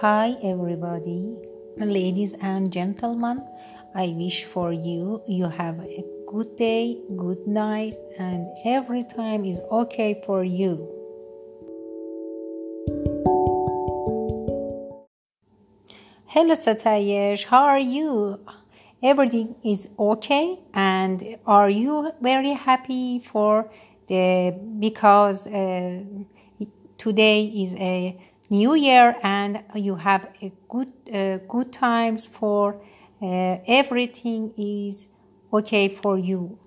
Hi, everybody, ladies and gentlemen. I wish for you you have a good day, good night, and every time is okay for you. Hello, Satayesh. How are you? Everything is okay, and are you very happy for the because uh, today is a new year and you have a good uh, good times for uh, everything is okay for you